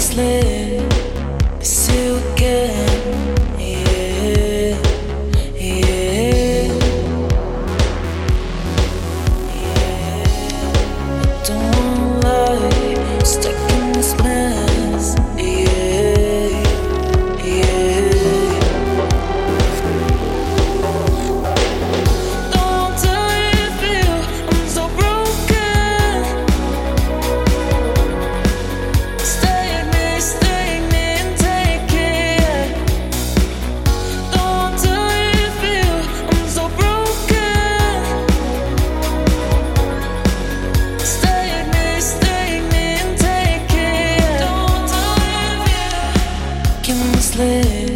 slip. See you again. sleep.